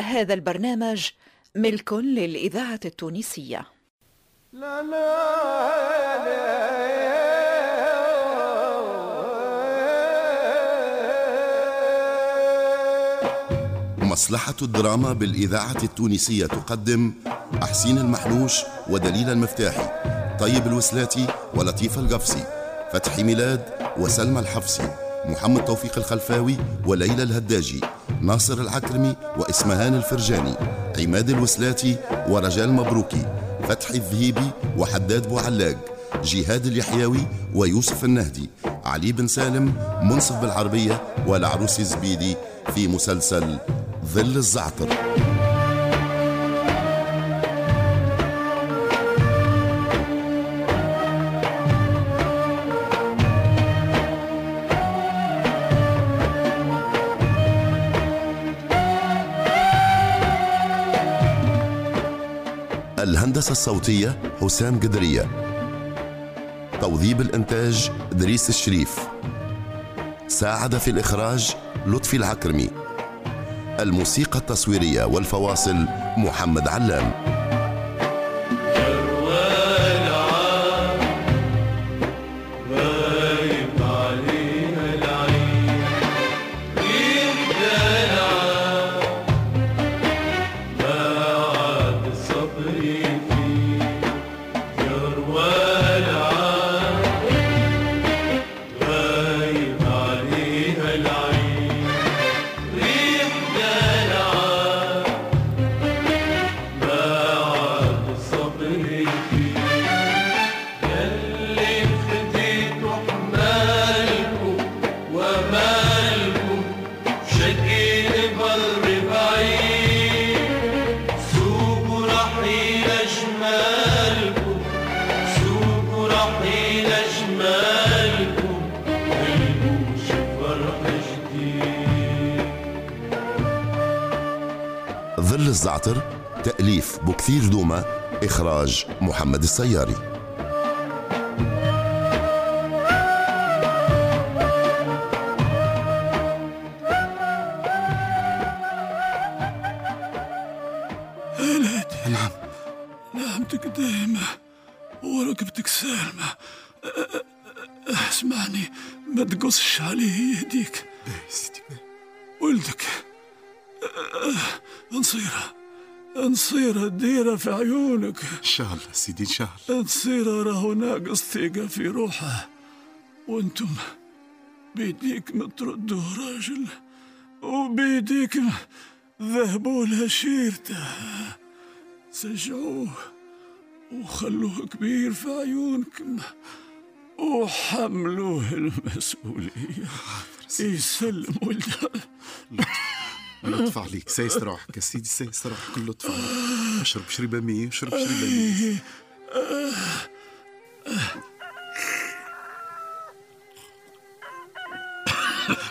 هذا البرنامج ملك للإذاعة التونسية. لا لا مصلحة الدراما بالإذاعة التونسية تقدم أحسين المحلوش ودليل المفتاحي طيب الوسلاتي ولطيف القفصي فتحي ميلاد وسلمى الحفصي. محمد توفيق الخلفاوي وليلى الهداجي ناصر العكرمي وإسمهان الفرجاني عماد الوسلاتي ورجال مبروكي فتحي الذهيبي وحداد بوعلاق جهاد اليحيوي ويوسف النهدي علي بن سالم منصف بالعربية والعروس الزبيدي في مسلسل ظل الزعتر. الهندسة الصوتية حسام قدرية. توظيب الإنتاج دريس الشريف. ساعد في الإخراج لطفي العكرمي. الموسيقى التصويرية والفواصل محمد علام. الزعتر تأليف بكثير دوما إخراج محمد السياري. نعم. أسمعني ما تقصش عليه يهديك ولدك. نصيرة نصيرة ديرة في عيونك. إن شاء الله سيدي إن شاء الله. نصيرة راهو ناقص ثقة في روحه. وأنتم بيديك متردوه راجل وبيديك ذهبوا له شيرته سجعوه وخلوه كبير في عيونكم وحملوه المسؤولية. يسلم ولده لطف عليك سيستراحك يا سيدي سيستراحك لطف عليك اشرب شريبة مية اشرب شريبة مية.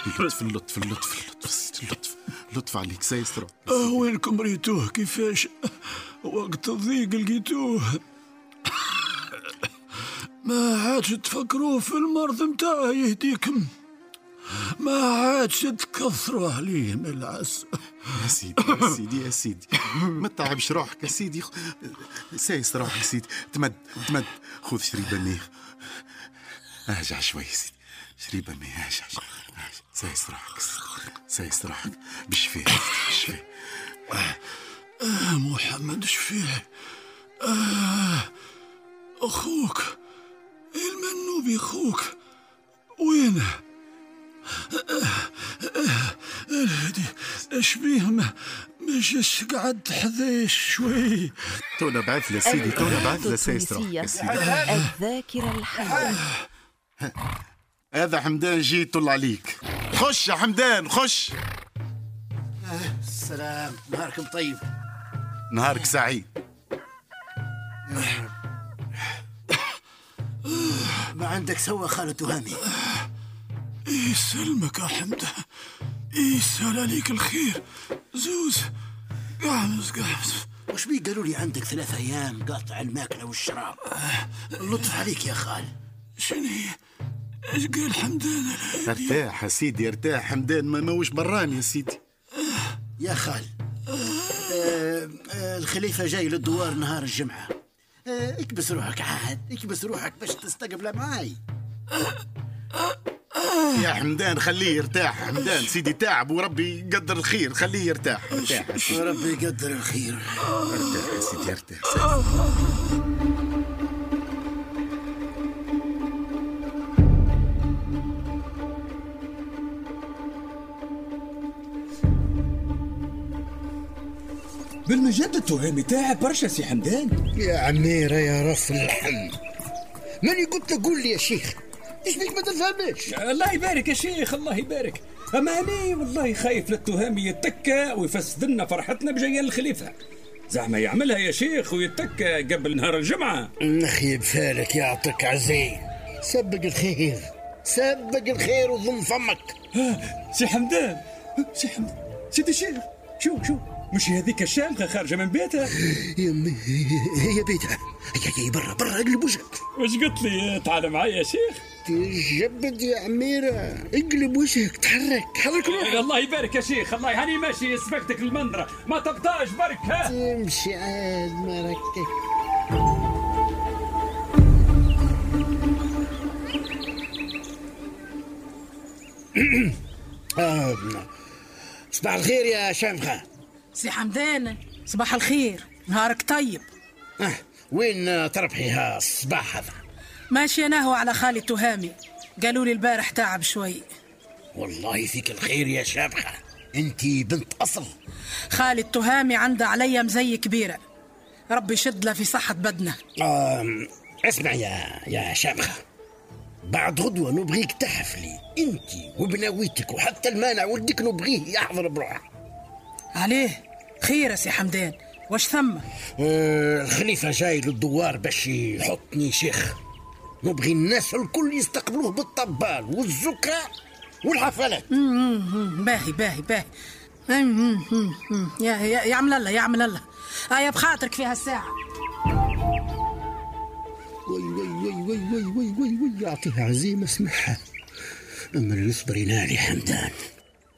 اللطف اللطف اللطف اللطف اللطف لطف. عليك. سيستراح وينكم ريتوه؟ كيفاش؟ وقت الضيق لقيتوه. ما عادش تفكروا في المرض متاعه يهديكم. ما عادش تكثروا عليه من العسل يا سيدي يا سيدي يا سيدي. ما تعبش روحك يا سيدي. سايس روحك يا سيدي. تمد تمد. خذ شريبة مية ارجع شوي يا سيدي. شريبة مية ارجع سايس روحك سايس روحك. بالشفاء بالشفاء آه محمد شفيه آه أخوك. المنوبي أخوك. وينه؟ الهدي اش بيه؟ ما جاش قعد حذايا شوي. تونا بعث سيدي تونا بعث له سيدي. الذاكرة الحية. هذا حمدان جي طل عليك. خش يا حمدان خش. السلام. نهاركم طيب. نهارك سعيد. ما عندك سوى خالة تهامي. يسلمك يا حمدة يسهل عليك الخير. زوز قعمز قعمز وش بي قالوا لي عندك ثلاث أيام قاطع الماكلة والشراب؟ لطف عليك يا خال. شنو إيش قال حمدان؟ ارتاح يا سيدي ارتاح. حمدان ما موش براني يا سيدي؟ يا خال آه آه الخليفة جاي للدوار نهار الجمعة. آه اكبس روحك عاد اكبس روحك باش تستقبله معاي. يا حمدان خليه يرتاح. حمدان سيدي تعب وربي يقدر الخير خليه يرتاح. ارتاح. وربي يقدر الخير. ارتاح يا سيدي ارتاح بالمجد التهامي تاعب برشا سي حمدان. يا عميرة يا رف اللحم ماني قلت لك قول لي يا شيخ؟ إيش بيك ما تفهمش الله يبارك يا شيخ الله يبارك. اما اني والله خايف للتهامي يتكى ويفسد لنا فرحتنا بجيان الخليفة. زعما يعملها يا شيخ ويتكى قبل نهار الجمعة. نخيب فالك يعطيك عزي سبق الخير سبق الخير وضم فمك. سي حمدان سي حمدان. سيدي الشيخ شو شو؟ مش هذيك الشامخة خارجة من بيتها؟ يمي هي بيتها. هي هي برا برا اقلب وجهك واش قلت لي؟ تعال معايا يا شيخ. تجبد يا عميرة. اقلب وجهك تحرك. تحرك روحك. الله يبارك يا شيخ. الله هاني ماشي سبقتك المنظرة. ما تبطاش برك ها؟ تمشي عاد ما ركك. آه، صباح الخير يا شامخة. سي حمدان صباح الخير. نهارك طيب. آه، وين تربحي الصباح هذا؟ ماشي أنا هو على خالي تهامي قالوا لي البارح تعب شوي. والله فيك الخير يا شامخة أنت بنت أصل. خالي التهامي عنده عليا مزي كبيرة. ربي يشد له في صحة بدنه. آم، اسمع يا يا شامخة بعد غدوة نبغيك تحفلي. أنت وبناويتك وحتى المانع ولدك نبغيه يحضر بروحه عليه. خير يا سي حمدان. واش ثم؟ آه، الخليفة جاي للدوار باش يحطني شيخ. نبغي الناس الكل يستقبلوه بالطبال والزكرة والحفلات. مم، باهي باهي باهي. مم. يا يا يعمل الله يعمل الله. هيا بخاطرك في هالساعة. وي وي وي وي وي وي وي وي يعطيها عزيمة اسمعها أما اللي يصبر ينال يا حمدان.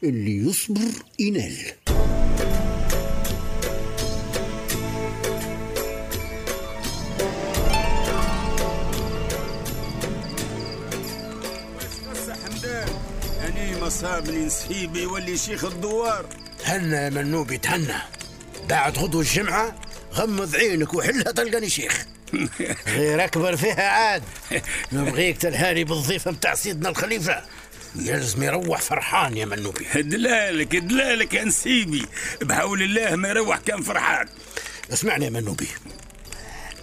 اللي يصبر ينال. أني مصابني نسيبي يولي شيخ الدوار. تهنى يا منوبي تهنى. بعد غدوة الجمعة غمض عينك وحلها تلقاني شيخ. غير أكبر فيها عاد. نبغيك تلهاني بالضيفة متاع سيدنا الخليفة. يلزم يروح فرحان يا منوبي. دلالك دلالك يا نسيبي. بحول الله ما يروح كان فرحان. اسمعني يا منوبي.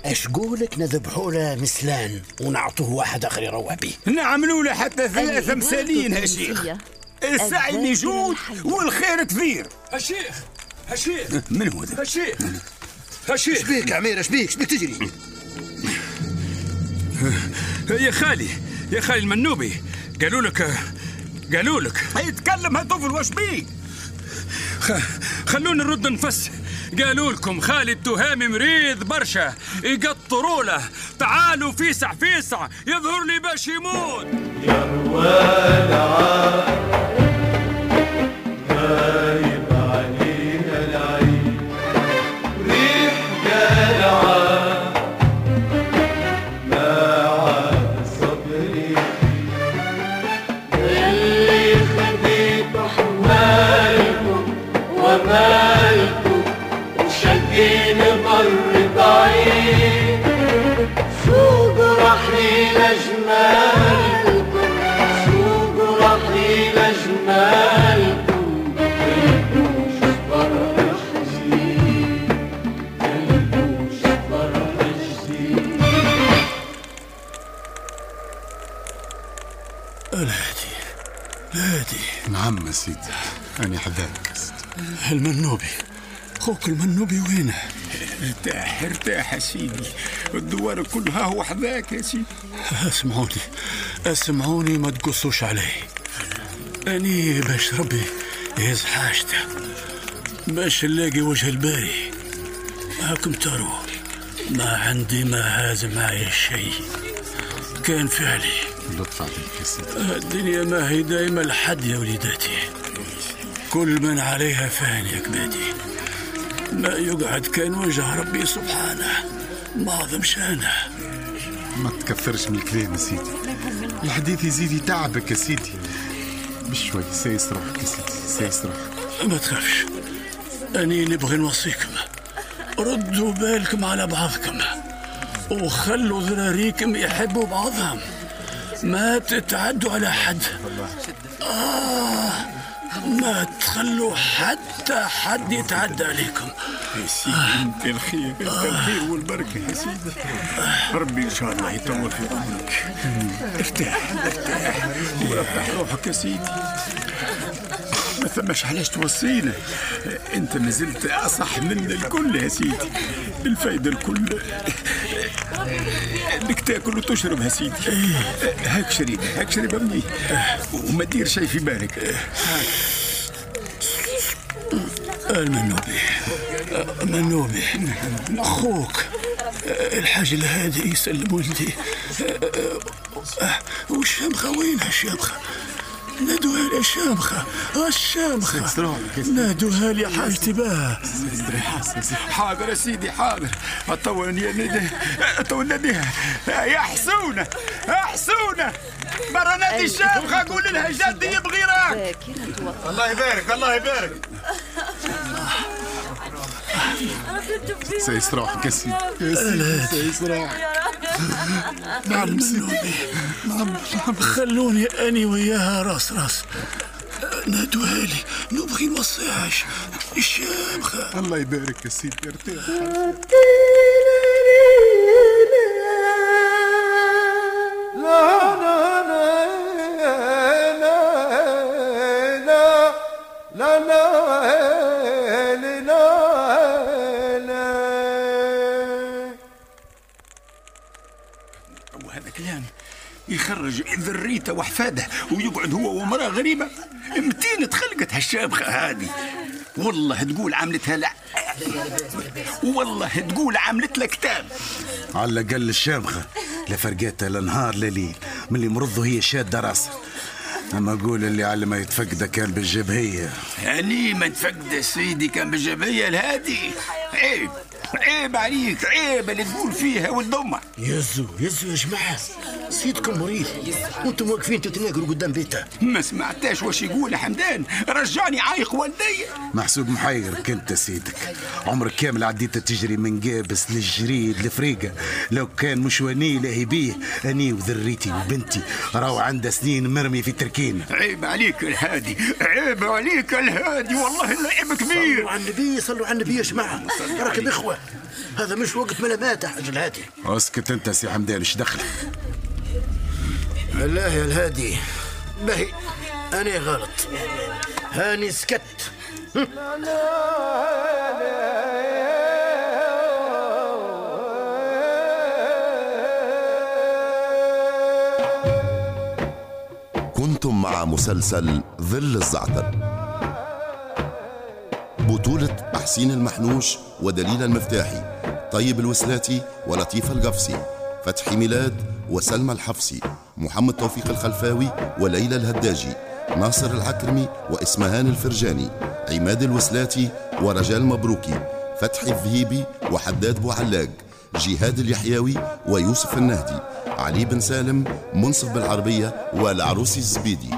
اش قولك نذبحوا له مسلان ونعطوه واحد آخر يروح به؟ نعملوا له حتى ثلاثة الإذاعة مسالين يا شيخ. السعي الذاكرة يجود الحية. والخير كثير. هالشيخ هالشيخ من هو ذا؟ هالشيخ هالشيخ شبيك يا عمير شبيك شبيك تجري. يا خالي يا خالي المنوبي قالوا لك قالوا لك. يتكلم هالطفل واش بيه خ... خلونا نرد نفس. قالوا لكم خالد تهامي مريض برشا يقطروا له. تعالوا فيسع فيسع يظهر لي باش يموت. جمالكم شوفوا رحيل جمالكم كلبوش فرح جديد كلبوش فرح جديد الهادي. الهادي. نعم سيدي. أنا حذاك المنوبي. خوك المنوبي وينه؟ ارتاح ارتاح يا سيدي. الدوار كلها هو حذاك يا سيدي. اسمعوني اسمعوني ما تقصوش علي. أني باش ربي يهز حاجته باش نلاقي وجه الباري. هاكم تروا ما عندي ما هازم معي شيء. كان فعلي. لطف عليك يا سيدي الدنيا ما هي دايما لحد يا وليداتي. كل من عليها فان يا كبادي ما يقعد كان وجه ربي سبحانه. معظم شأنه. ما تكثرش من الكلام يا سيدي. الحديث يزيد يتعبك يا سيدي. بشوي سايس روحك يا سيدي سايس روحك ما تخافش. أني نبغي نوصيكم. ردوا بالكم على بعضكم. وخلوا ذراريكم يحبوا بعضهم. ما تتعدوا على حد. آه. ما تخلوا حتى حد يتعدى عليكم. يا سيدي انت الخير انت الخير والبركة يا سيدي. ربي إن شاء الله يطول في عمرك. ارتاح ارتاح. وربح روحك يا سيدي. ثماش علاش توصينا انت ما زلت اصح منا الكل يا سيدي. الفايده الكل. انك تاكل وتشرب يا سيدي. هاك شريب هاك شريب مني وما دير شيء في بالك. المنوبي منوبي أخوك. الحاج الهادي يسلم ولدي. والشمخه وينها الشمخه نادوها لي الشامخة. الشامخة نادوها لي حاجتي باه حاضر يا سيدي حاضر. طولني طولني يا حسونة يا حسونة. برا نادي الشامخة قول لها جدي يبغي راك. الله يبارك الله يبارك. سايس روحك يا يا سيدي. نعم سيدي نعم. خلوني أني وياها. راس راس. نادوها لي نبغي نوصيهاش الشامخة الله يبارك يا سيدي ارتاح. يخرج ذريته وحفاده ويقعد هو ومرأة غريبة. متين تخلقت هالشابخة هذه. والله تقول عملتها لا. والله تقول عملت لها كتاب. على الأقل الشامخة لا فرقتها لا نهار لا ليل من اللي مرضه هي شادة راسها أما أقول اللي على ما يتفقده كان بالجبهية. يعني ما تفقد سيدي كان بالجبهية الهادي. عيب عيب عليك عيب اللي تقول فيها والضمة يزو يزو يا جماعة سيدكم مريض. وأنتم واقفين تتناقروا قدام بيته ما سمعتاش واش يقول حمدان. رجعني عايق والدي. محسوب محير كنت سيدك عمرك كامل عديت تجري من قابس للجريد لفريقة. لو كان مش وني لاهي بيه أني وذريتي وبنتي. راهو عندها سنين مرمي في تركين عيب عليك الهادي. عيب عليك الهادي. والله العيب كبير. صلوا على النبي صلوا على النبي يا جماعة. راكب إخوة. هذا مش وقت ملامات يا حاج الهادي. أسكت أنت سي حمدان إيش دخلك الله يا الهادي باهي أنا غلط. هاني سكت. كنتم مع مسلسل ظل الزعتر. بطولة حسين المحنوش ودليل المفتاحي طيب الوسلاتي ولطيف القفصي فتحي ميلاد وسلمى الحفصي. محمد توفيق الخلفاوي وليلى الهداجي ناصر العكرمي وإسمهان الفرجاني عماد الوسلاتي ورجال مبروكي فتحي الذهيبي وحداد بوعلاق جهاد اليحيوي ويوسف النهدي علي بن سالم منصف بالعربية والعروسي الزبيدي.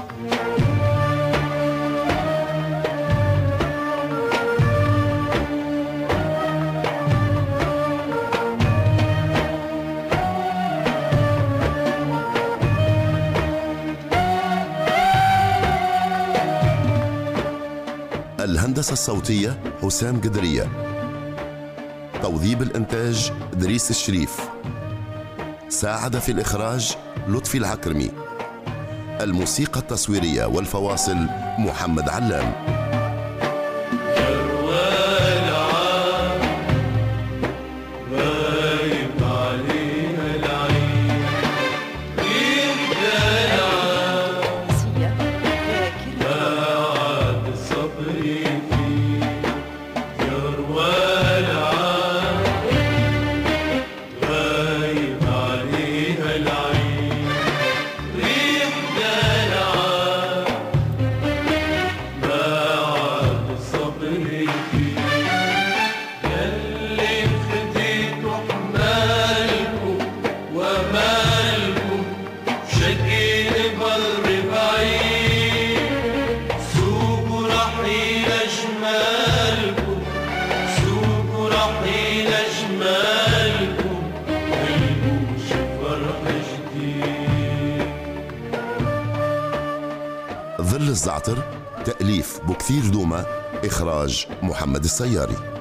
الهندسة الصوتية حسام قدرية. توظيب الإنتاج دريس الشريف. ساعد في الإخراج لطفي العكرمي. الموسيقى التصويرية والفواصل محمد علام. الزعتر تأليف بكثير دوما إخراج محمد السياري.